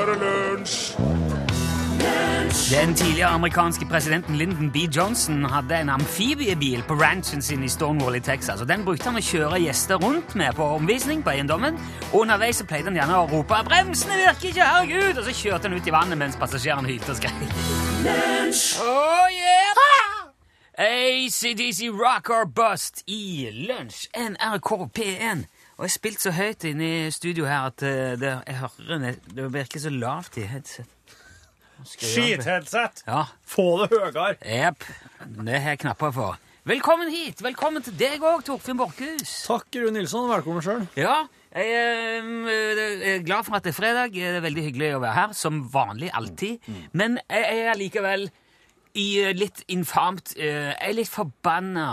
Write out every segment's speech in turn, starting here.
er det lunsj! Den tidligere amerikanske presidenten Lyndon B. Johnson hadde en amfibiebil på ranchen sin i Stonewall i Texas. og Den brukte han å kjøre gjester rundt med på omvisning på eiendommen. og Underveis så pleide han gjerne å rope 'Bremsene virker ikke! Herregud!' Og så kjørte han ut i vannet mens passasjerene hylte og skrek. Oh, yeah! ACDC Rock or Bust i Lunsj, NRK P1. Og jeg har spilt så høyt inne i studio her at eh, det, jeg hører det, virker så lavt i headset. Jeg? Skithetsett! Ja, Få det høyere! Jepp. Det har jeg knapper for. Velkommen hit! Velkommen til deg òg, Torfinn Borchhus. Takk, Rune Nilsson. Velkommen sjøl. Ja, jeg eh, er glad for at det er fredag. Det er veldig hyggelig å være her, som vanlig alltid. Men jeg er likevel i eh, litt infamt eh, Jeg er litt forbanna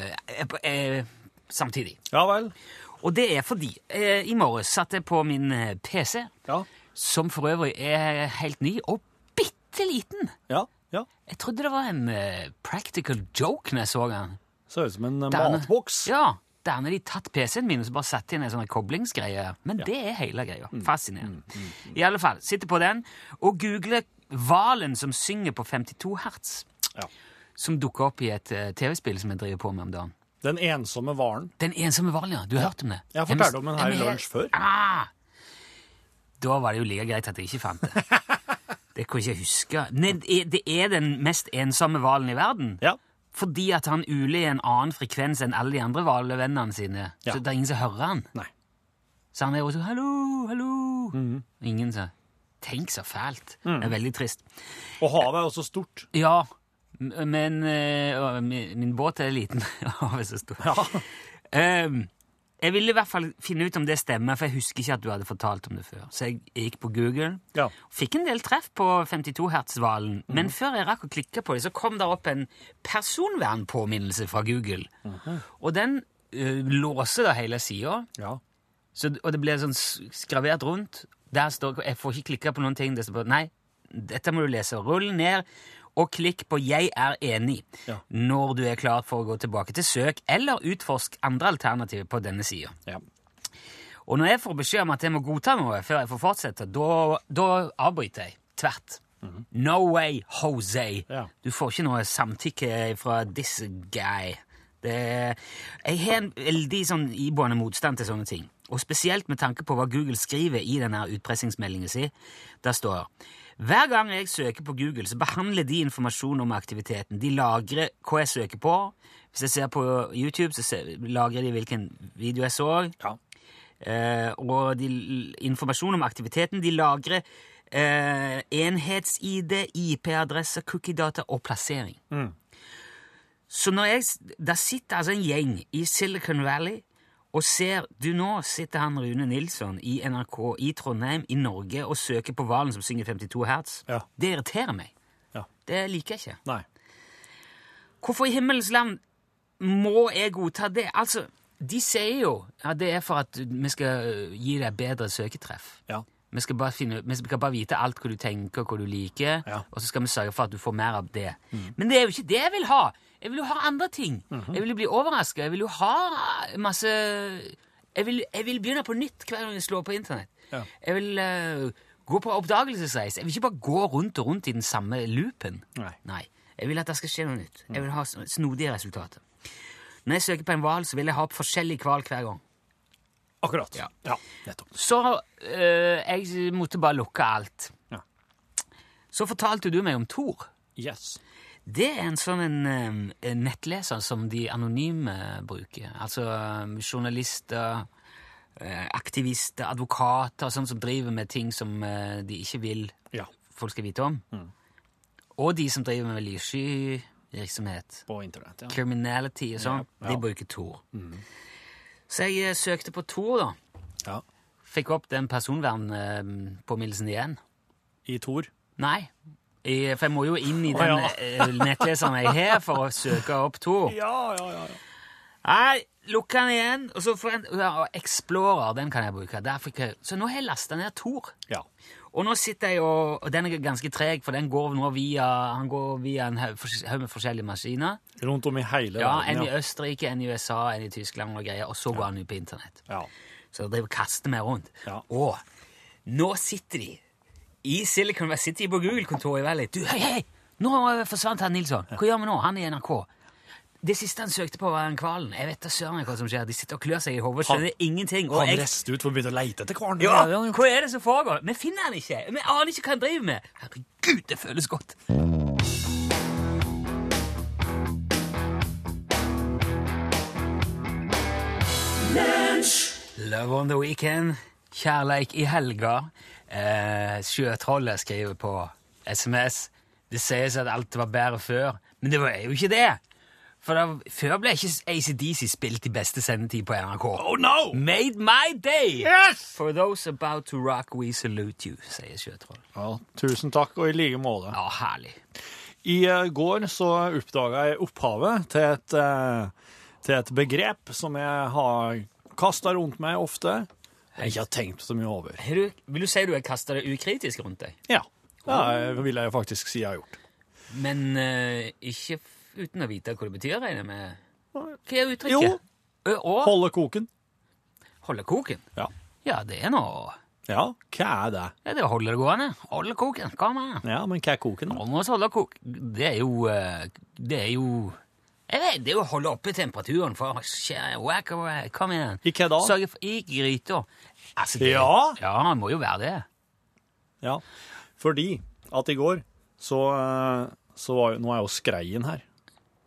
eh, eh, samtidig. Ja vel. Og det er fordi eh, i morges satt jeg på min eh, PC, Ja. som for øvrig er helt ny og bitte liten. Ja. ja. Jeg trodde det var en uh, practical joke når jeg så den. Ser ut som en uh, matboks. Ja, der har de tatt PC-en min og så bare satt inn en sånn koblingsgreie. Men det er hele greia. Mm. Fascinerende. I alle fall, sitter på den og googler hvalen som synger på 52 hertz. Ja. Som dukker opp i et uh, TV-spill som jeg driver på med om dagen. Den ensomme hvalen. Den ensomme hvalen, ja. Du har hørt om det? Jeg har fortalt om den her i lunsj før. Ah, da var det jo like greit at jeg ikke fant det. Det kunne jeg ikke huske. Nei, det er- den mest ensomme hvalen i verden. Ja. Fordi at han uler i en annen frekvens enn alle de andre hvalvennene sine. Ja. Så det er ingen som hører han. Nei. Så han er jo sånn 'hallo, hallo'. Mhm. Ingen sa Tenk så fælt. Det er veldig trist. Og havet er også stort. Ja, men øh, min, min båt er liten. Havet er så stort. Ja. Ehm, jeg ville i hvert fall finne ut om det stemmer, for jeg husker ikke at du hadde fortalt om det før. Så jeg gikk på Google. Ja. Fikk en del treff på 52 hertz-hvalen, Mhm. men før jeg rakk å klikke på det, så kom det opp en personvernpåminnelse fra Google. Mhm. Og den øh, låser da hele sida, ja. og det ble sånn skravert rundt. Der står Jeg får ikke klikke på noen ting. Det står på Nei, dette må du lese. Rull ned og klikk på 'Jeg er enig' Ja. når du er klar for å gå tilbake til søk eller utforsk andre alternativer på denne sida. ja. Og når jeg får beskjed om at jeg må godta noe før jeg får fortsette, da, avbryter jeg. Tvert. No way, Jose. Ja. Du får ikke noe samtykke fra this guy. Det, jeg har en veldig sånn iboende motstand til sånne ting. Og spesielt med tanke på hva Google skriver i denne utpressingsmeldingen sin. Der står hver gang jeg søker på Google, så behandler de informasjon om aktiviteten. De lagrer hva jeg søker på. Hvis jeg ser på YouTube, så lagrer de hvilken video jeg så. ja. Eh, og de, informasjon om aktiviteten. De lagrer eh, enhets-ID, IP-adresse, cookie-data og plassering. Mm. Så når jeg, der sitter altså en gjeng i Silicon Valley og ser Du, nå sitter han Rune Nilsson i NRK i Trondheim i Norge og søker på hvalen som synger 52 hertz. Ja. Det irriterer meg. Ja. Det liker jeg ikke. Nei. Hvorfor i himmelens land må jeg godta det? Altså, de sier jo at det er for at vi skal øh, gi deg bedre søketreff. Ja. Vi skal, bare finne, vi skal bare vite alt hva du tenker, hva du liker, Ja. og så skal vi sørge for at du får mer av det. Men det er jo ikke det jeg vil ha! Jeg vil jo ha andre ting. Jeg vil jo bli overraska. Jeg vil jo ha masse jeg vil, jeg vil begynne på nytt hver gang jeg slår på internett. Ja. Jeg vil uh, gå på oppdagelsesreise. Jeg vil ikke bare gå rundt og rundt i den samme loopen. Nei. Nei. Jeg vil at det skal skje noe nytt. Jeg vil ha snodige resultater. Når jeg søker på en hval, så vil jeg ha opp forskjellig hval hver gang. Akkurat. Ja. ja. Nettopp. Så øh, jeg måtte bare lukke alt. Ja. Så fortalte du meg om Thor. Yes. Det er en sånn en, øh, en nettleser som de anonyme bruker. Altså øh, journalister, øh, aktivister, advokater, sånn som driver med ting som de ikke vil Ja. folk skal vite om. Og de som driver med lyssky-virksomhet. På internett, ja. criminality og sånn, Ja, ja. de bruker Tor. Så jeg eh, søkte på Tor, da. ja. Fikk opp den personvernpåminnelsen igjen. I Tor. Nei, jeg, for jeg må jo inn i den den ja. eh, nettleseren jeg har for å søke opp Tor. Ja, ja, ja. ja. Nei, lukk den igjen, og så jeg ja, Explorer, den kan jeg bruke. Jeg, så nå har jeg lasta ned Tor. ja. Og nå sitter jeg og, og den er ganske treg, for den går nå via, han går via en haug med forskjellige maskiner. Rundt om i hele Ja, En verden. i Østerrike, en i USA, en i Tyskland og greier, og så går han ut på internett. Ja. Så jeg driver og kaster meg rundt. Ja. Og nå sitter de i Silicon Valley, jeg på Google-kontoret i Valley. Du, hei, hei! Nå eh, forsvant han Nilsson. Hva gjør vi nå? Han er i NRK. Det siste han søkte på, var den hvalen. Jeg vet da søren hva som skjer. De sitter og klør seg i hodet, skjønner ingenting. Og Han jeg, reiste ut for å begynne å leite etter hvalen. ja, hva er det som foregår? Vi finner han ikke. Vi aner ikke hva han driver med. Herregud, det føles godt. Love on the weekend. Kjærleik i helga. Eh, sjøtrollet skriver på SMS. Det sies at alt var bedre før, men det var jo ikke det. For da, før ble ikke ACDC spilt i beste sendetid på NRK. Oh no! Made my day! Yes! For those about to rock, we salute you, sier Sjøtroll. Ja, tusen takk, og i like måte. Ja, herlig. I uh, går så oppdaga jeg opphavet til et, uh, til et begrep som jeg har kasta rundt meg ofte. Jeg ikke har tenkt så mye over. Har du, vil du si du har kasta det ukritisk rundt deg? Ja, det vil jeg faktisk si jeg har gjort. Men eh, ikke f- uten å vite hva det betyr, regner jeg med? Hva er Jo. uttrykket? Ø, Å Holde koken. holde koken? Ja. Ja, det er noe Ja, hva er det? ja, Det er å holde det gående. Holde koken. Kom an. Ja, men hva er koken? da? Holde kok... Det er jo eh, Det er jo jeg vet, Det er jo å holde oppe temperaturen for whack away. Kom igjen. I hva da? Sørge for I gryta. Altså, det, Ja? Ja, det må jo være det. Ja, fordi at i går så, eh, så var jo Nå er jo skreien her.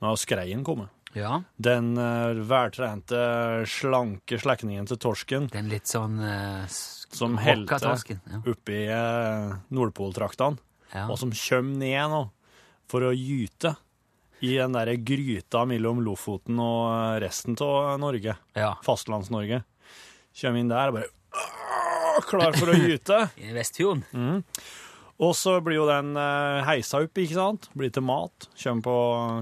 Nå er jo skreien kommet. Ja. Den uh, veltrente, slanke slektningen til torsken Den litt sånn uh, som helte. Ja. oppi uh, Nordpoltraktene, Ja. og som kommer ned nå for å gyte i den der gryta mellom Lofoten og resten av Norge, ja. Fastlands-Norge. Kommer inn der og bare øh, klar for å gyte. I Vestfjorden. Og så blir jo den eh, heisa opp, ikke sant? Blir til mat. Kommer på,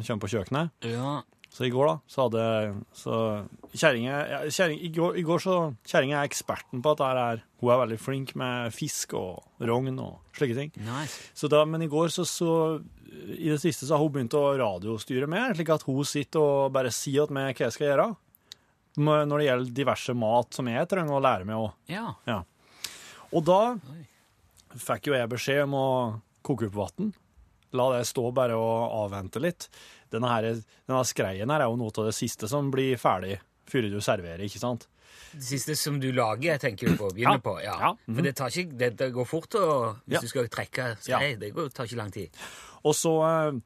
kommer på kjøkkenet. Ja. Så i går, da, så hadde så kjerringa ja, kjerring, I går, i går så Kjerringa er eksperten på at det her er Hun er veldig flink med fisk og rogn og slike ting. Nice. Så da, men i går så, så I det siste så har hun begynt å radiostyre mer, slik at hun sitter og bare sier til meg hva jeg skal gjøre. Når det gjelder diverse mat som jeg trenger å lære meg òg. Ja. Ja. Og da fikk jo jeg beskjed om å koke opp vann. La det stå bare og avvente litt. Denne, her, denne skreien her er jo noe av det siste som blir ferdig før du serverer, ikke sant? Det siste som du lager, tenker du på å begynne Ja. på? Ja. Ja. Mhm. For det, tar ikke, det, det går fort og, hvis Ja. du skal trekke skrei. Det går, tar ikke lang tid. Og så, eh,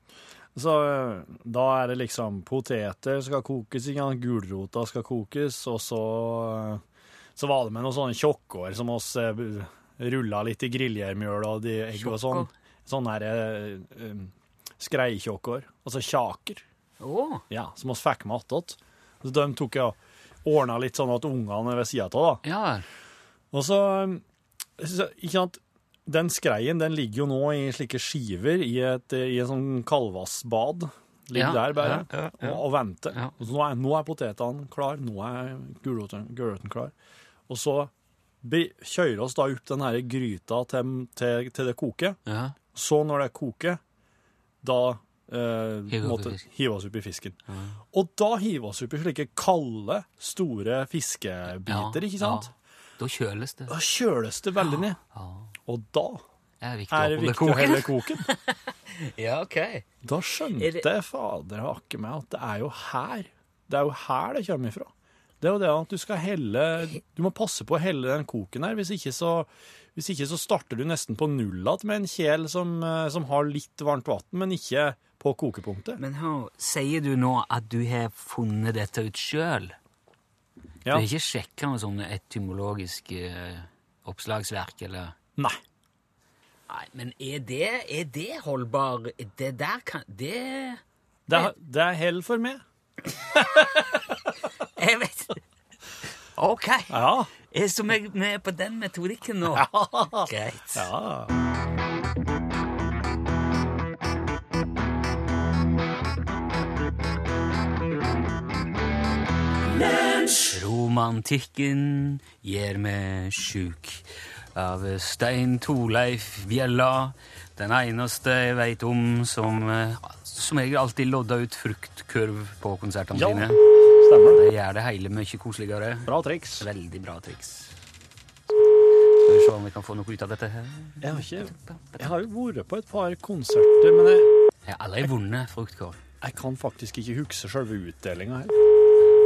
så eh, Da er det liksom poteter skal kokes, gulrota skal kokes, og så, eh, så var det med noen sånne tjokkår som oss rulla litt i grillgjermjøl og de egg og sånn. Sånn der eh, eh. Altså kjaker. oh. Ja, som oss fikk med attåt. Så de tok jeg og ordna litt sånn at ungene ved sida av, da. ja. Og så, så Ikke sant. Den skreien den ligger jo nå i slike skiver i et i en sånn kalvassbad. Ligger Ja, der bare ja, ja. Og, og venter. Nå, er, nå er potetene klar, nå er gulroten gulroten klar. Og så kjører oss da opp den her gryta til, til, til det koker. Ja. Så når det koker, da eh, måtte hive oss opp i fisken. Og da hiver oss opp i slike kalde, store fiskebiter, ikke sant? Ja. Da kjøles det. Da kjøles det veldig ned. Ja. Og da Det er viktig er det viktig å helle koken. Ja, ok. Da skjønte det- fader hakke meg at det er jo her. Det er jo her det kommer ifra. Det er jo det at du skal helle Du må passe på å helle den koken her. Hvis ikke så, hvis ikke så starter du nesten på null igjen med en kjel som, eh, som har litt varmt vann, men ikke på kokepunktet. Men hør, sier du nå at du har funnet dette ut sjøl? Du Ja. har ikke sjekka noe sånn etymologisk eh, oppslagsverk, eller Nei. Nei, men er det, er det holdbar Det der kan Det Det det er hell for meg. Jeg vet OK. Ja. Jeg som er med på den metodikken nå. Greit. ja. Romantikken gjør meg sjuk. Av Stein Torleif Bjella. Den eneste jeg veit om som eh, som jeg alltid lodda ut fruktkurv på konsertene Ja. sine. Stemmer. Det gjør det hele mye koseligere. Bra triks. Veldig bra triks. Skal vi se om vi kan få noe ut av dette her. Jeg har, ikke, jeg har jo vært på et par konserter, men jeg, Jeg har aldri vunnet fruktkål. jeg kan faktisk ikke huske selve utdelinga her.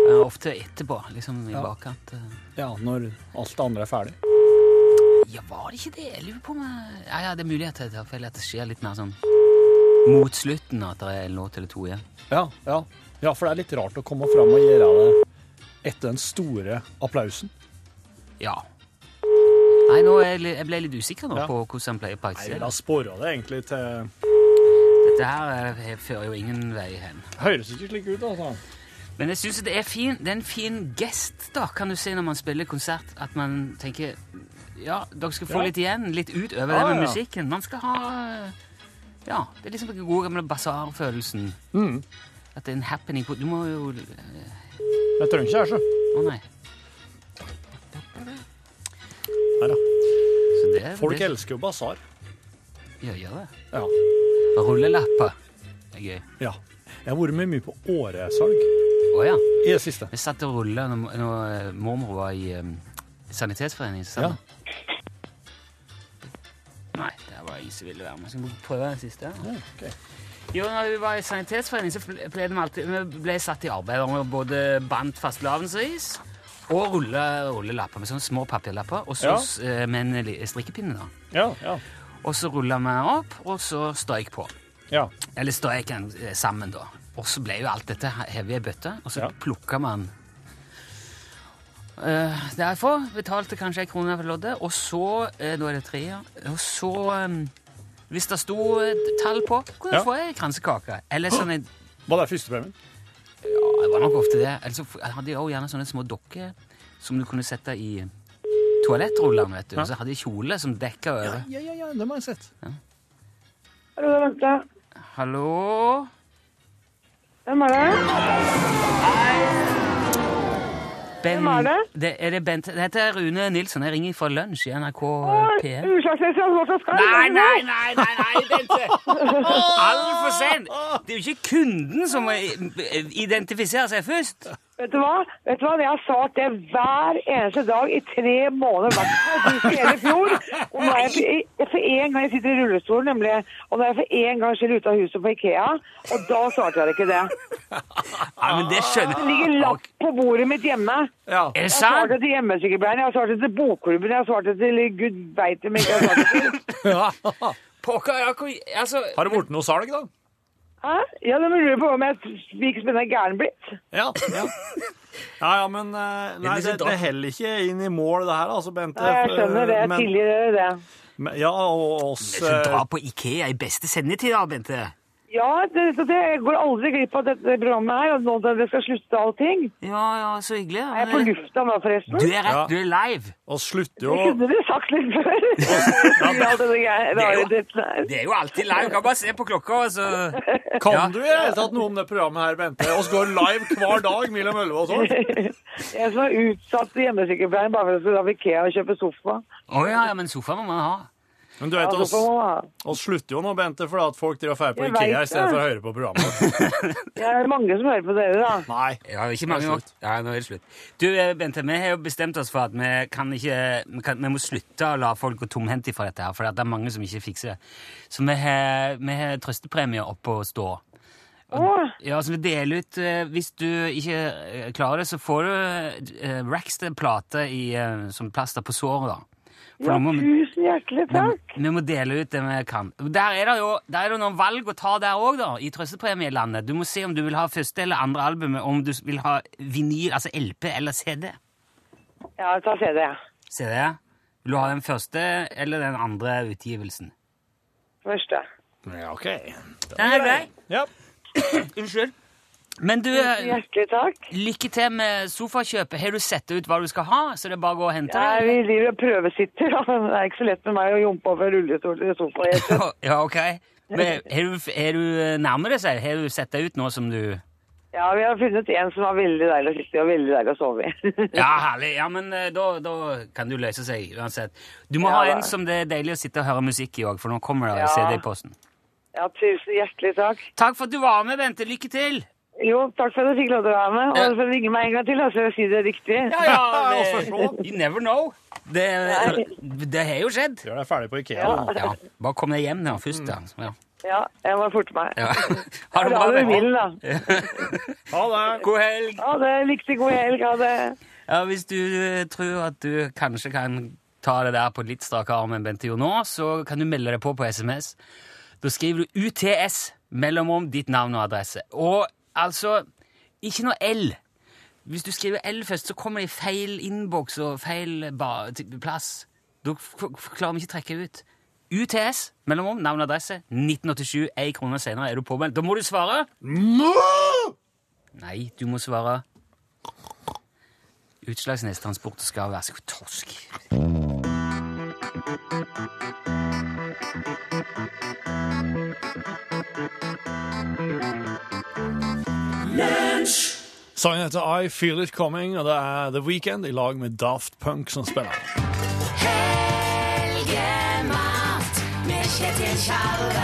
Er ofte etterpå, liksom i Ja. bakkant. eh. Ja, når alt det andre er ferdig. Ja, var det ikke det? Jeg lurer på om Ja, ja, det er mulig at det, at det skjer litt mer sånn mot slutten, at det er en låt eller to igjen. Ja, ja. Ja, for det er litt rart å komme fram og gjøre det etter den store applausen. Ja. Nei, nå er jeg, li- jeg ble litt usikker nå Ja. på hvordan han pleier å Jeg praktisere. ville ha spora det egentlig til Dette her eh, fører jo ingen vei hen. Høres ikke slik ut, altså. Men jeg synes det er, fin, det er en fin gest, da, kan du si, når man spiller konsert, at man tenker Ja, dere skal få Ja. litt igjen, litt utover Ja, det med ja. musikken. Man skal ha Ja, det er liksom den gode gamle basarfølelsen. At det er en happening på Du må jo Jeg trenger ikke her, så. Å nei. Her, ja. Så det Folk det. elsker jo basar. Ja, gjør det. Ja. Rullelapper er gøy. ja. Jeg har vært med mye på åresalg Å ja. i det siste. Vi satt og rulla når, når eh, mormor var i um, Sanitetsforeningen. Ja. Nei, det var ingen som ville være med. Skal vi prøve den siste? Ja, ok. Jo, når vi var i Sanitetsforeningen, så ble vi alltid Vi ble satt i arbeid vi både bandt fastelavnsris og rulle, rullelapper med sånne små papirlapper, og så Ja. eh, med en strikkepinne. da. Ja, ja. Og så rulla vi opp, og så strøyk på. ja. Eller strøyk eh, sammen, da. Og så ble jo alt dette hevet i bøtte, og så Ja. plukka man uh, derfor. Betalte kanskje ei krone for loddet, og så uh, Da er det tre, ja. Og så um, Hvis det sto et tall på, kunne du Ja. få ei kransekake. Eller sånn en Var det førstepremien? Ja, det var nok ofte det. Eller så hadde jeg også gjerne sånne små dokker som du kunne sette i toalettrullene, vet du. Ja. Og så hadde jeg kjole som dekka over. Ja, ja, ja, det må jeg sett. Hallo, vent, er Hallo? Hvem er det? Ben, Hvem er det? det? Er det Bent? Det heter Rune Nilsen. Jeg ringer fra lunsj i NRK P1. Utslagsnes. Nei, nei, nei, nei, nei, Bente! Altfor sent! Det er jo ikke kunden som må identifisere seg først. Vet du hva? Vet du hva? Jeg har svart det hver eneste dag i tre måneder. Hvert fall i hele fjor. Og jeg for, jeg for en gang jeg sitter i rullestol, nemlig. Og når jeg for en gang selv ut av huset på Ikea. Og da svarte jeg ikke det. Nei, men det skjønner Det ligger lapp på bordet mitt hjemme. Ja. Er det Jeg har svart sant? til hjemmesykepleieren, jeg har svart det til bokklubben, jeg har svart det til gud veit hvem jeg har svart det til. ja. Pokker, jeg, altså Har det blitt noe salg, da? Hæ? Ja, de lurer på om jeg virker som en gæren blitt. Ja. Ja, ja, ja men eh, Nei, det, det heller ikke inn i mål, det her, altså, Bente. Nei, jeg skjønner det. Jeg Men- tilgir dere det. men- Ja, og oss eh, drar på Ikea i beste sendetid, da, Bente. Ja, det, så det jeg går aldri glipp av dette programmet her, og nå når det skal slutte allting. Ja, ja, så hyggelig. Er jeg på lufta nå, forresten? Du er rett, Ja. du er live. Og slutter jo Det kunne du sagt litt før. Ja, det, er jo- det, er jo alltid live. Kan bare se på klokka, og så Kan Ja. du i det hele tatt noe om det programmet her, Bente? Oss går live hver dag mellom 11 og 12. Jeg som er utsatt til hjemmesykepleien bare for å skulle ha Ikea og kjøpe sofa. Å ja, ja, men sofa må man ha. Men du vet, oss, oss slutter jo nå, Bente, for at folk driver og drar på Jeg Ikea istedenfor for å høre på programmet. Det er mange som hører på dere, da. Nei. Ja, ikke mange er nok. slutt. Ja, nå er det slutt. Du, eh, Bente, vi har jo bestemt oss for at vi kan ikke Vi, kan, vi må slutte å la folk gå tomhendte fra dette her, for det er mange som ikke fikser det. Så vi har, vi har trøstepremier oppe å stå. Å, Ja, så vi deler ut eh, Hvis du ikke eh, klarer det, så får du eh, som plaster på såret, da. Ja, må tusen hjertelig takk. Vi må dele ut det vi kan. Der er det jo der er det noen valg å ta der òg, da, i trøstepremielandet. Du må se om du vil ha første eller andre albumet, om du vil ha vinyl, altså LP eller CD. Ja, ta CD. ja. CD? ja. Vil du ha den første eller den andre utgivelsen? Første. Ja, OK. Den er grei. Ja. Unnskyld. Men du, hjertelig takk. lykke til med sofakjøpet. Har du sett ut hva du skal ha, så det er bare å gå og hente Ja, det? vi driver og prøvesitter, Ja. Det er ikke så lett med meg å jumpe over rullestol til sofa. Ja, ok. Men har du, er du nærmere seg? Har du sett deg ut nå som du Ja, vi har funnet en som var veldig deilig å sitte i og veldig deilig å sove i. Ja, herlig. Ja, men eh, da, da kan du løse seg uansett. Du må Ja, ha en som det er deilig å sitte og høre musikk i òg, for nå kommer det Ja. CD i posten. Ja, tusen hjertelig takk. Takk for at du var med, Bente. Lykke til! Jo, takk for at du fikk lov til å være med. Og så ringer meg en gang til, og så jeg sier det riktig. Ja, ja, det- også. You never know. Det, det har jo skjedd. Gjør deg ferdig på Ikea. Ja. Ja, Bare kom deg hjem da, først, da. Ja. Ja, jeg må forte meg. Ja. Ha det Ha bra. det med da. bilen, da. Ha det! God helg. Ha det. Riktig god helg. Ha det. Ja, Hvis du eh, tror at du kanskje kan ta det der på litt strak arm enn Bente gjorde nå, så kan du melde deg på på SMS. Da skriver du UTS mellomrom ditt navn og adresse. Og altså ikke noe L. Hvis du skriver L først, så kommer det i feil innboks og feil plass. Da klarer vi ikke å trekke ut. UTS mellomrom navn og adresse. 1987, ei krone senere er du påmeldt. Da må du svare. Nei, du må svare Utslagsnes Transport skal være så torsk. Sangen heter I Feel It Coming, og det er The Weekend i lag med Daft Punk som spiller. Helgemat med Kjetil Tjalve.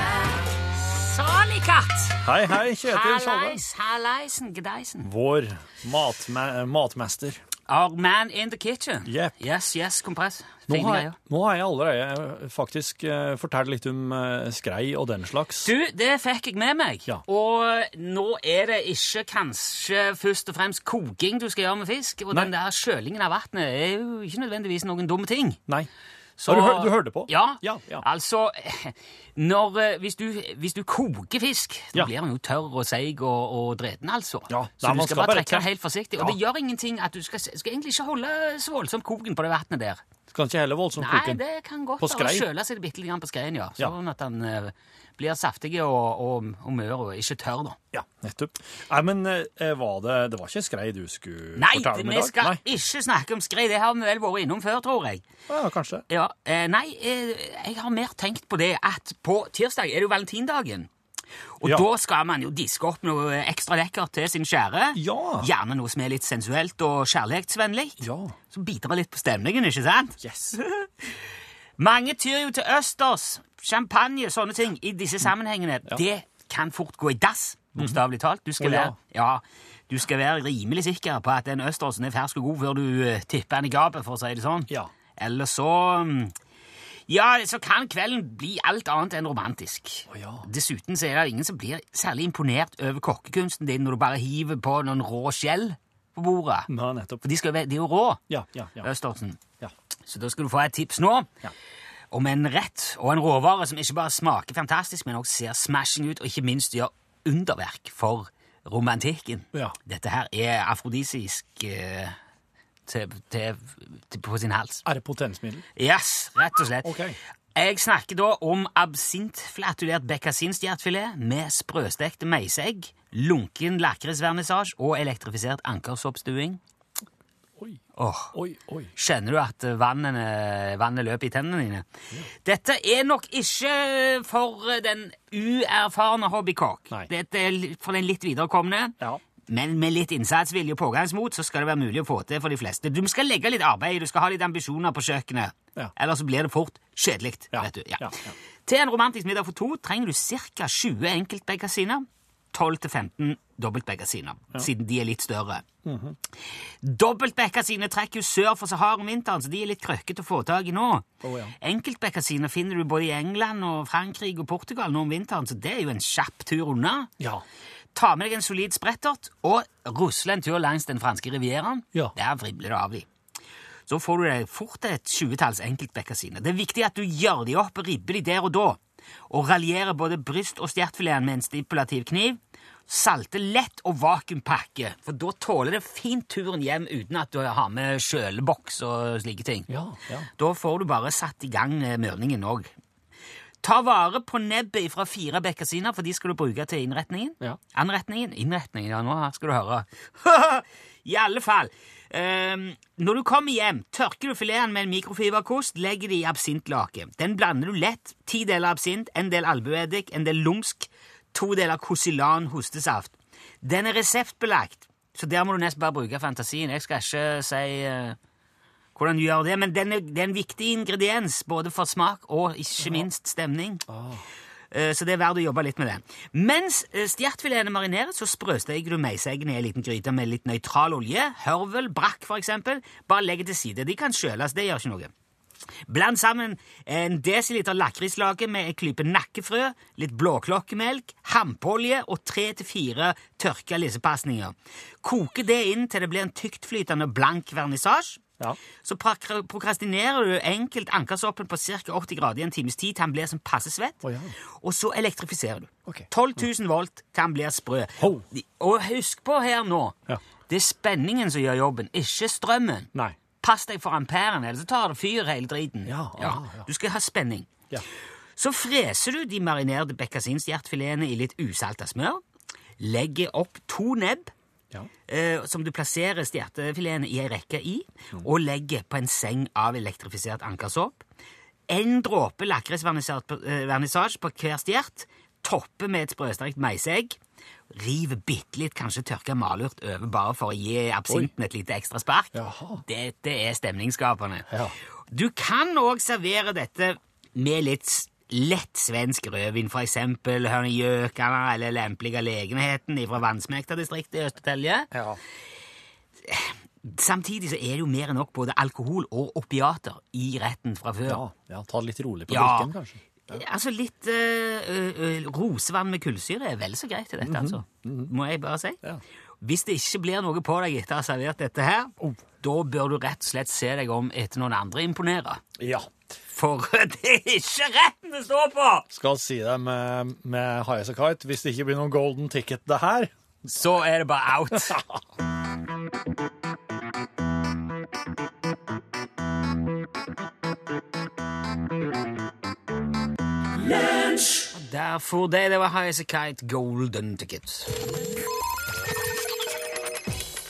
Hei, hei, Kjetil Tjalve. Hallais, halleisen, gdeisen. Vår matme matmester. Our man in the kitchen. Yep. Yes, yes, kompress. Nå har, jeg, nå har jeg allerede faktisk uh, fortalt litt om uh, skrei og den slags. Du, det fikk jeg med meg. Ja. Og nå er det ikke kanskje først og fremst koking du skal gjøre med fisk. Og Nei. den der kjølingen av vannet er jo ikke nødvendigvis noen dumme ting. Nei. Så- du, hør- du hørte på? Ja. Ja, ja. Altså, når, eh, hvis, du, hvis du koker fisk, da blir den jo tørr og seig og, og dreten, altså. Ja, så du skal skal bare trekke den helt forsiktig. Og det gjør ingenting at du skal, skal egentlig ikke holde så voldsomt koken på det vannet der. Skal ikke heller voldsomt Nei, det kan godt være å kjøle seg bitte litt på skreien, ja. Ja. Sånn at den eh, blir saftig og, og, og mør og ikke tørr, da. Ja, nettopp. Nei, men eh, var det, det var ikke skrei du skulle Nei, fortelle om i vi dag? skal Nei. ikke snakke om skrei. Det har vi vel vært innom før, tror jeg. Ja, kanskje. Ja, eh, nei, eh, jeg har mer tenkt på det at på tirsdag er det jo valentindagen. Og Ja. da skal man jo diske opp noe ekstra lekkert til sin kjære. Ja. Gjerne noe som er litt sensuelt og kjærlighetsvennlig. Ja. Som bidrar litt på stemningen, ikke sant? Yes. Mange tyr jo til østers, champagne, sånne ting i disse sammenhengene. Det kan fort gå i dass, bokstavelig talt. Du skal, oh, ja. være, ja, du skal være rimelig sikker på at den østersen er fersk og god før du eh, tipper den i gapet, for å si det sånn. Ja. Eller så mm, Ja, så kan kvelden bli alt annet enn romantisk. Oh, ja. Dessuten så er det ingen som blir særlig imponert over kokkekunsten din når du bare hiver på noen rå skjell på bordet. Nettopp. For de, skal de er jo rå, Ja, ja, ja. østersen. ja. Så da skal du få et tips nå Ja. om en rett og en råvare som ikke bare smaker fantastisk, men også ser smashing ut, og ikke minst gjør underverk for romantikken. Ja. Dette her er afrodisisk eh, til, til, til, på sin hals. Er det potensmiddel? Yes, rett og slett. Okay. Jeg snakker da om absintflatulert bekkasinstjertfilet med sprøstekte meisegg, lunken lakrisvernissasje og elektrifisert ankersoppstuing. Oi, Oh. oi, oi. Kjenner du at vannet, vannet løper i tennene dine? Dette er nok ikke for den uerfarne hobbykokk. Dette er for den litt viderekomne. Ja. Men med litt innsatsvilje og pågangsmot så skal det være mulig å få til for de fleste. Du skal legge litt arbeid, du skal ha litt ambisjoner på kjøkkenet. Ja. Ellers så blir det fort kjedelig. Ja, vet du. Ja. ja. Til en romantisk middag for to trenger du ca. 20 enkeltbekasiner. 12-15 dobbeltbekasiner, siden de er litt større. Dobbeltbekkasiner trekker jo sør for Sahara om vinteren, så de er litt krøkkete å få tak i nå. Oh, ja. Enkeltbekkasiner finner du både i England og Frankrike og Portugal nå om vinteren, så det er jo en kjapp tur unna. Ja. Ta med deg en solid sprettert og rusle en tur langs den franske rivieraen. Ja. Der vribler det av de. Så får du deg fort et tjuetalls enkeltbekkasiner. Det er viktig at du gjør de opp og ribber de der og da, og raljerer både bryst- og stjertfileten med en stipulativ kniv. Salte lett og vakuumpakke, for da tåler det fint turen hjem uten at du har med kjøleboks og slike ting. Ja, ja. Da får du bare satt i gang eh, mørningen òg. Ta vare på nebbet fra fire bekkasiner, for de skal du bruke til innretningen. Ja. Anretningen? Innretningen, ja, nå skal du høre. I alle fall. um, når du kommer hjem, tørker du fileten med en mikrofiberkost, legger det i absintlake. Den blander du lett. Ti deler absint, en del albueddik, en del lumsk, to deler Kosilan hostesaft. Den er reseptbelagt, så der må du nesten bare bruke fantasien. Jeg skal ikke si eh, hvordan du gjør det, men den er, det er en viktig ingrediens både for smak og ikke minst stemning. Eh, Så det er verdt å jobbe litt med det. Mens eh, stjertfiletene marineres, så sprøsteker du meiseggene i en liten gryte med litt nøytral olje. Hørvel, brakk eksempel. Bare legg til side. De kan kjøles, det gjør ikke noe. Bland sammen en desiliter lakrislake med en klype nakkefrø, litt blåklokkemelk, hampolje og tre til fire tørka lissepasninger. Koke det inn til det blir en tyktflytende blank vernissasje. Ja. Så prokrastinerer du enkelt ankersoppen på ca. 80 grader i en times tid til han blir som passe svett. oh, ja. Og så elektrifiserer du. Okay. 12 000 volt til han blir sprø. Ho. Og husk på her nå, Ja. det er spenningen som gjør jobben, ikke strømmen. Nei. Pass deg for amperen, ellers så tar det fyr hele driten. Du skal ha spenning. Ja. Så freser du de marinerte bekkasinstjertfiletene i litt usalta smør. Legger opp to nebb Ja. eh, som du plasserer stjertefiletene i ei rekke i, og legger på en seng av elektrifisert ankersåp. En dråpe lakrisvernissasje på hver stjert. Topper med et sprøsterkt meiseegg. Riv bitte litt kanskje tørka malurt over bare for å gi absinten et lite ekstra spark. Jaha. Dette er stemningsskapende. Ja. Du kan òg servere dette med litt lett svensk rødvin, for eksempel Hørnegjøkene eller lempelige legenheten fra Vannsmekta-distriktet i Østertelje. Ja. Samtidig så er det jo mer enn nok både alkohol og opiater i retten fra før. Ja, ja, ta det litt rolig på Ja. drikken, kanskje. Altså litt øh, øh, rosevann med kullsyre er vel så greit i dette, altså. Må jeg bare si. Ja. Hvis det ikke blir noe på deg etter å ha servert dette her, da bør du rett og slett se deg om etter noen andre imponerer. Ja. For det er ikke retten det står på! Skal si det med, med High as Kite, hvis det ikke blir noen golden ticket det her. Så er det bare out. Derfor det, det var High as Kite Golden Ticket.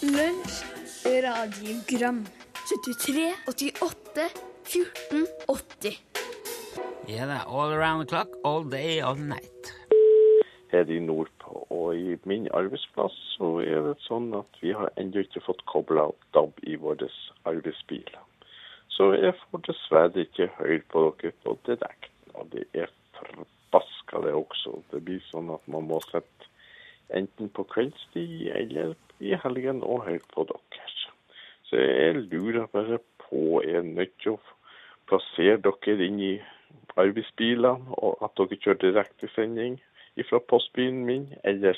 Lunsj, radiogram 73, 88, 14, 80 Ja da, all around the clock, all day, all night. her i nordpå. Og i min arbeidsplass så er det sånn at vi har ennå ikke fått kobla DAB i våre arbeidsbiler. Så jeg får dessverre ikke høre på dere på direkten. Og det er forbaska det også. Det blir sånn at man må sette enten på kveldstid eller i helgen og høre på dere. Så jeg lurer bare på, er nødt til å plassere dere inn i arbeidsbilene, og at dere kjører direktesending fra postbilen min, eller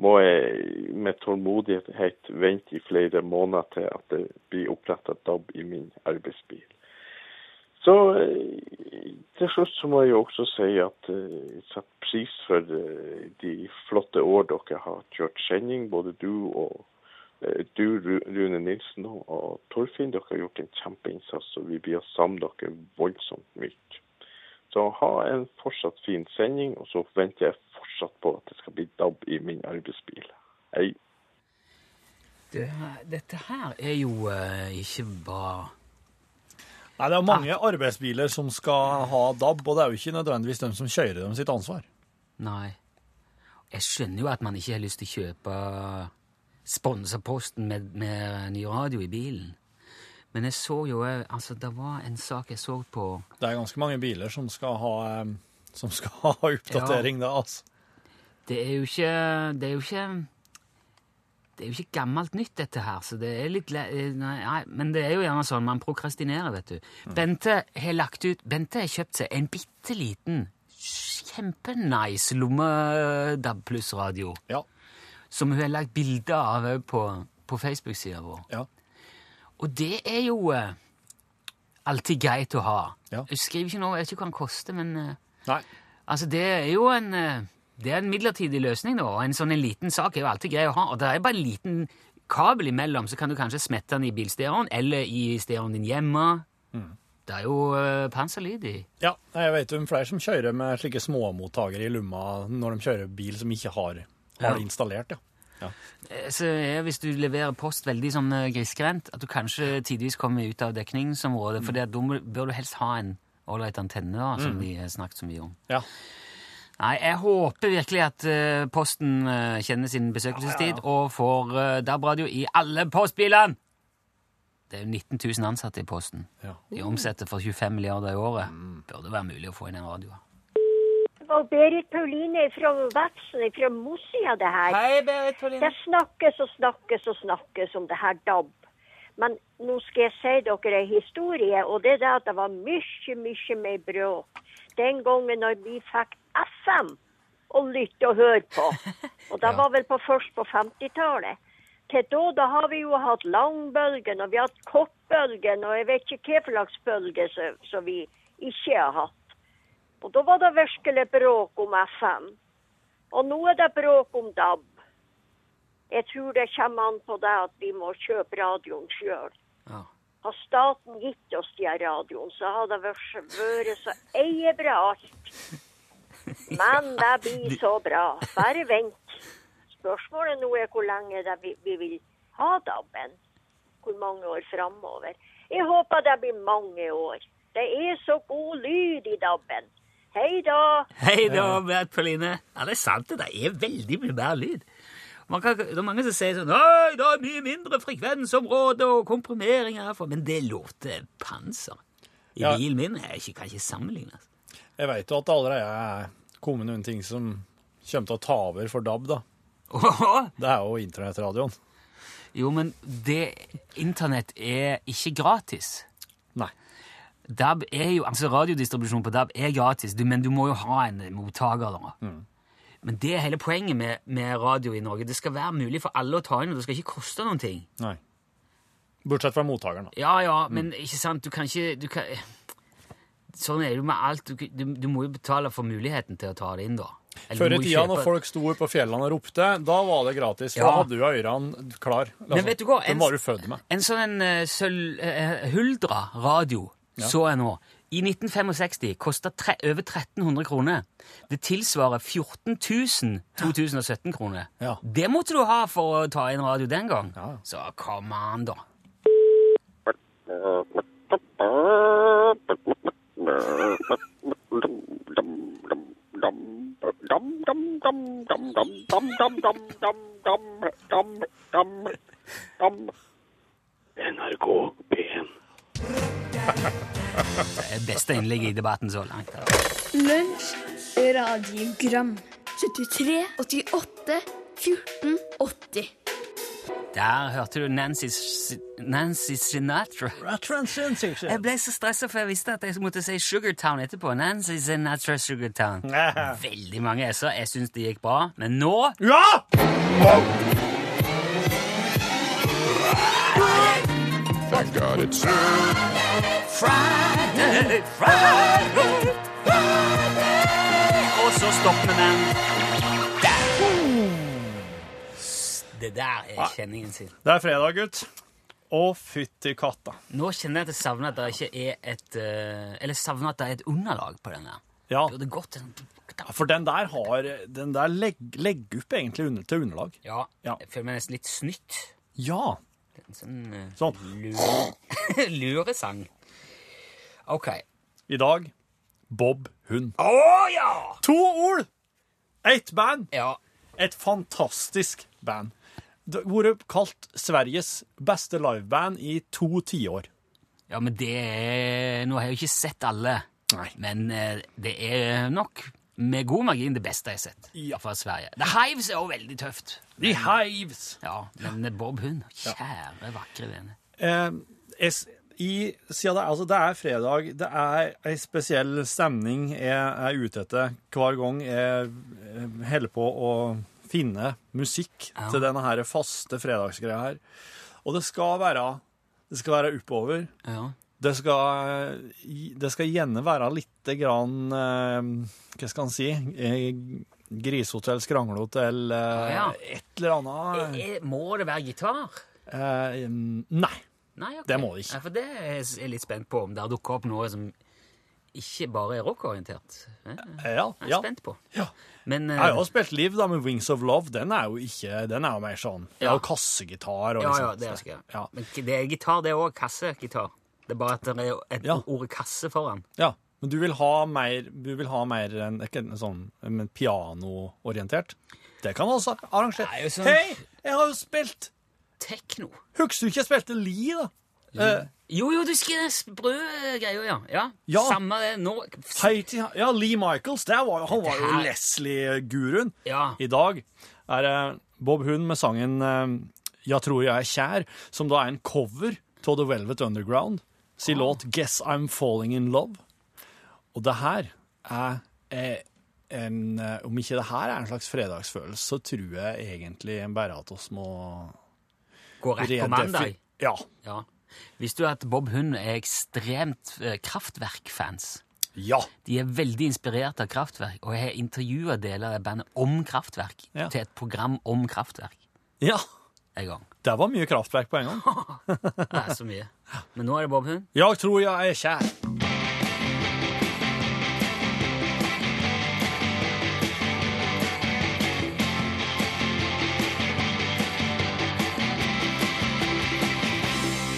må jeg med tålmodighet vente i flere måneder til at det blir oppretta DAB i min arbeidsbil. Så eh, til slutt så må jeg jo også si at eh, jeg setter pris for eh, de flotte år dere har kjørt sending, både du og du, Rune Nilsen og, Torfinn. Dere har gjort en kjempeinnsats, og vi blir å savne dere voldsomt mye. Så ha en fortsatt fin sending, og så venter jeg fortsatt på at det skal bli DAB i min arbeidsbil. Hei. Det, dette her er jo uh, ikke bra. Nei, det er mange arbeidsbiler som skal ha DAB, og det er jo ikke nødvendigvis dem som kjører dem sitt ansvar. Nei. Jeg skjønner jo at man ikke har lyst til å kjøpe sponsorposten med, med ny radio i bilen. Men jeg så jo eh, Altså, det var en sak jeg så på Det er ganske mange biler som skal ha, eh, som skal ha oppdatering da, altså. Det er jo ikke Det er jo ikke det er jo ikke gammelt nytt, dette her, så det er litt eh, nei, nei, Men det er jo gjerne sånn man prokrastinerer, vet du. Bente har lagt ut Bente har kjøpt seg en bitte liten, kjempenice lomme-DAB pluss-radio. Ja. Som hun har lagt bilder av på, på Facebook-sida vår. ja. Og det er jo eh, alltid greit å ha. Ja. Jeg skriver ikke noe, jeg vet ikke hva den koster, men eh, Nei. altså det er jo en, eh, det er en midlertidig løsning, da. En sånn en liten sak er jo alltid grei å ha. Og det er bare en liten kabel imellom, så kan du kanskje smette den i bilstereoen eller i stereoen din hjemme. Det er jo uh, panserlyd i. Ja, jeg vet om flere som kjører med slike småmottakere i lomma når de kjører bil som ikke har, har det installert, ja. Ja. Så er hvis du leverer post veldig sånn eh, grisgrendt, at du kanskje tidvis kommer ut av dekningsområdet, for da bør du helst ha en ålreit antenne, da, som vi har snakket så mye om. Ja. Nei, jeg håper virkelig at eh, Posten eh, kjenner sin besøkelsestid og får DAB-radio i alle postbilene! Det er jo 19 000 ansatte i Posten. Ja. De omsetter for 25 milliarder i året. Burde være mulig å få inn en radio. Og Berit Pauline fra Vefsn, fra Mosia, det her. Hei, Berit Pauline. Det snakkes og snakkes og snakkes om det her DAB. Men nå skal jeg si dere en historie, og det er det at det var mye, mye mer bråk den gangen når vi fikk FM å lytte og høre på. Og det var vel på, først på 50-tallet. Til da, da har vi jo hatt langbølgen, og vi har hatt kortbølgen, og jeg vet ikke hva slags bølge som som vi ikke har hatt. Og da var det virkelig bråk om FM. Og nå er det bråk om DAB. Jeg tror det kommer an på det at vi må kjøpe radioen sjøl. Ja. Har staten gitt oss de radioen, så har det vært så eiebra alt. Men det blir så bra. Bare vent. Spørsmålet nå er hvor lenge vi, vi vil ha DAB-en. Hvor mange år framover. Jeg håper det blir mange år. Det er så god lyd i DAB-en. Hei da. Hei da, Bert Pauline. Ja, det er sant, det. Det er veldig mye mer lyd. Man kan, det er mange som sier sånn Nei, det er mye mindre frekvensområde og komprimering herfor. Men det låter panser. I Ja. bilen min er ikke, kan ikke sammenlignes. Jeg vet jo at det allerede er kommet noen ting som kommer til å ta over for DAB, da. Det er jo internettradioen. Jo, men det Internett er ikke gratis. Nei. DAB er jo, altså Radiodistribusjon på DAB er gratis, du, men du må jo ha en mottaker. da. Men det er hele poenget med, med radio i Norge. Det skal være mulig for alle å ta inn, og det skal ikke koste noen ting. Nei. Bortsett fra mottakeren, da. Ja, ja, men ikke sant, du kan ikke du kan, Sånn er det jo med alt. Du, du, du må jo betale for muligheten til å ta det inn, da. Eller Før i tida, når folk sto på fjellene og ropte, da var det gratis. For Ja. da hadde du ørene klar. Men vet du hva? Den var du født med. En sånn uh, Huldra radio så jeg nå. I 1965 kosta over 1300 kroner. Det tilsvarer 14 000 2017 kroner. Ja. Det måtte du ha for å ta inn radio den gang. Ja. Så come on, da. NRK P1. Det er beste innlegget i debatten så langt. Lunsj, radiogram 73, 88, 14, 80 Der hørte du Nancy, Nancy Sinatra. Jeg ble så stressa, for jeg visste at jeg måtte si Sugartown etterpå. Nancy Sinatra Sugartown. Veldig mange s-er. Jeg syns det gikk bra. Men nå Ja! Friday, Friday, Friday. Og så stopper vi den. Det der er kjenningen sin. Det er fredag, gutt. Å, fytti katta. Nå kjenner jeg at jeg savner at det ikke er et eh, Eller savner at det er et underlag på den der. Ja, Det burde gått en for den der har Den der legg, legger opp egentlig under, til underlag. Ja, Ja. jeg føler meg nesten litt snytt. Ja. En sånn eh, Sånn. lure, luresang. OK. I dag Bob Hund. Å ja! To ord! Ett band. Ja. Et fantastisk band. Det har vært kalt Sveriges beste liveband i to tiår. ja, men det er Nå har jeg jo ikke sett alle, Nei. men eh, det er nok med god margin det beste jeg har sett Ja. fra Sverige. The Hives er jo veldig tøft. The Hives. Ja, men Bob Hund Kjære, vakre vene. Eh, es, i, siden det, altså det er fredag, det er ei spesiell stemning jeg er ute etter hver gang jeg eh, holder på å finne musikk Ja. til denne her faste fredagsgreia her. Og det skal være, det skal være oppover. Ja. Det skal, det skal gjerne være litt grann eh, Hva skal en si? Eh, Grisehotell Skranglot eller Ja. et eller annet. Eh, Må det være gitar? Eh, nei. Nei, okay. Det må det ikke. Ja, for det er jeg litt spent på, om det har dukket opp noe som ikke bare er rockorientert. Eh, Eh, Ja, Jeg er ja. spent på. ja. Men eh, Jeg har jo spilt Liv da med Wings of Love. Den er jo ikke, den er jo mer sånn Det er jo kassegitar og Ja, liksom. ja, det er jeg. Ja. Men det er gitar, det er òg kassegitar. Det er bare at det er et Ja. ord kasse foran. ja. Men du vil ha mer, du vil ha mer en, ikke en sånn men pianoorientert? Det kan også arrangere. Er sånn- Hei, jeg har jo spilt Tekno. Husker du ikke jeg spilte Li, da? Eh, Jo, jo, du skal sprø greia, ja. ja. Ja. Samme det nå. Heiti, Ja, Lee Michaels, det var, han var jo Leslie-guruen. Ja. I dag er det Bob Hund med sangen eh, Jeg tror jeg er kjær, som da er en cover av The Velvet Underground. Sin låt Guess I'm Falling In Love. Og det her er eh, en eh, Om ikke det her er en slags fredagsfølelse, så tror jeg egentlig bare at oss må Gå rett på mandag. Ja. Ja. Visste du at Bob Hund er ekstremt eh, Kraftverk-fans? Ja. De er veldig inspirert av Kraftverk, og jeg har intervjua deler av bandet om Kraftverk Ja. til et program om Kraftverk ja. en gang. Det var mye kraftverk på en gang. Det er så mye. Men nå er det Bob Hund. Jeg tror jeg er kjær.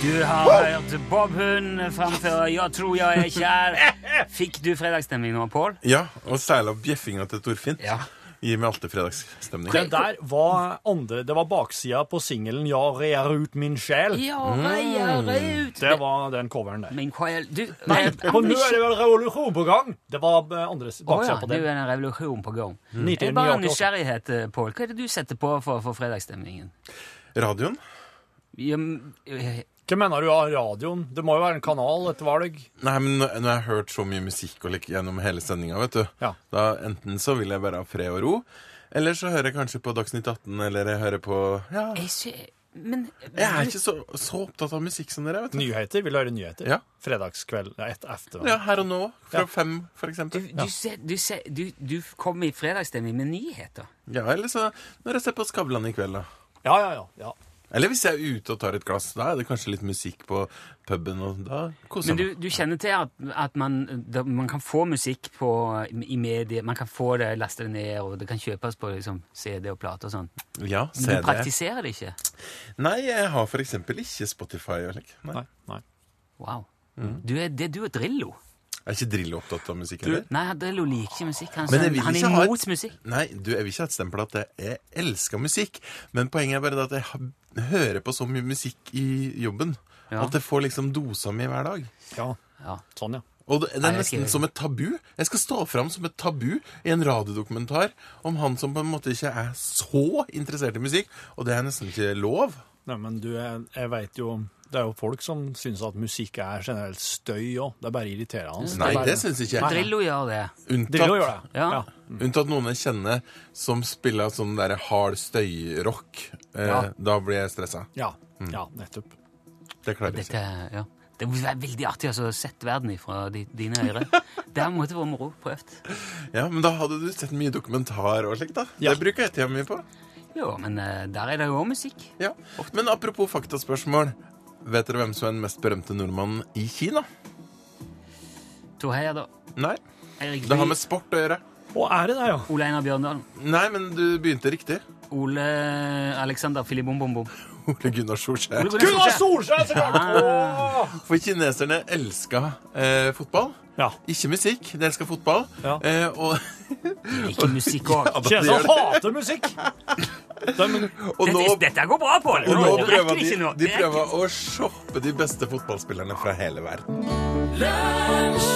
Du har hørt Bob Hund framføre 'Jeg tror jeg er kjær'. Fikk du fredagsstemning nå, Pål? Ja, og særlig av bjeffinga til Torfinn. Ja. Gir meg alltid fredagsstemning. Det der var andre, det var baksida på singelen 'Ja, rer ut min sjel'. Ja, reier ut Det var den coveren der. Min sjel Du Nei, og nå er det vel revolusjon på gang! Det var eh, andre baksida oh, ja, på det er jo den. en revolusjon på gang. Mm. Det er bare 1998. nysgjerrighet, eh, Pål. Hva er det du setter på for, for fredagsstemningen? Radioen? Ja, eh, Hva mener du av radioen? Det må jo være en kanal, etter valg. Nei, men nå jeg har hørt så mye musikk og like, gjennom hele sendinga, vet du. Ja. Da Enten så vil jeg bare ha fred og ro, eller så hører jeg kanskje på Dagsnytt 18, eller jeg hører på Ja. jeg men, Men Jeg er ikke så, så opptatt av musikk som dere, vet du. Nyheter. Vil du høre nyheter? Ja. Fredagskveld ja, et etter. Ja, Her og nå, fra Ja. fem, for Du, eksempel. du, ser, du, ser, du, du kommer i fredagsstemning med nyheter. Ja, eller så når jeg ser på Skavlan i kveld, da. Ja, ja, ja. ja. Eller hvis jeg er ute og tar et glass, da er det kanskje litt musikk på puben, og da koser Men du, du kjenner til at, at man, da, man kan få musikk på, i medier, man kan få det, laste det ned, og det kan kjøpes på liksom, CD og plate og sånn. Ja, Men CD. du praktiserer det ikke? Nei, jeg har for eksempel ikke Spotify Eller? Nei. Nei. nei. Wow. Mm. Du er, det, du er Drillo. Er ikke Drillo opptatt av musikk Eller? Nei, Drillo liker ikke musikk. Han, Men han er imot musikk. Nei, du, jeg vil ikke ha et stempel at jeg, elsker musikk. Men poenget er bare det at jeg ha- hører på så mye musikk i jobben. Ja. At jeg får liksom dosa mi hver dag. Ja, Ja. sånn, ja. Og det, det er nesten som et tabu. Jeg skal stå fram som et tabu i en radiodokumentar om han som på en måte ikke er så interessert i musikk. Og det er nesten ikke lov. Nei, men du, jeg, jeg veit jo Det er jo folk som syns at musikk er generelt støy òg. Det er bare irriterende. Nei, det, bare- det syns ikke jeg. Drillo gjør det. Drillo gjør det. Ja. unntatt noen jeg kjenner som spiller sånn der hard støyrock. Eh, Ja. Da blir jeg stressa. Ja, ja, nettopp. Det klarer jeg ikke. ja. Det være veldig artig altså, å sette verden fra di, dine øyre. Det måtte vært moro. Prøvd. Ja, Men da hadde du sett mye dokumentar og slikt, da. Ja. Det bruker jeg tida mi på. Jo, men eh, der er det jo også musikk. Ja. Men apropos faktaspørsmål. Vet dere hvem som er den mest berømte nordmannen i Kina? To heier, da. Nei. Erik Det har Bye. med sport å gjøre. Å, er det det, ja? Ole Einar Bjørndalen. Nei, men du begynte riktig. Ole Alexander Filibom-bom-bom. Ole Gunnar Solskjær. Gunnar Solskjær, så klart! For kineserne elska eh, fotball. Ja. Ikke musikk, de elska fotball. Ja. Eh, og, ikke musikk òg. Ja, Kineserne hater musikk! De, og nå, Dette, dette går bra, Pål! og nå prøver de, de prøver å shoppe de beste fotballspillerne fra hele verden. Lunsj,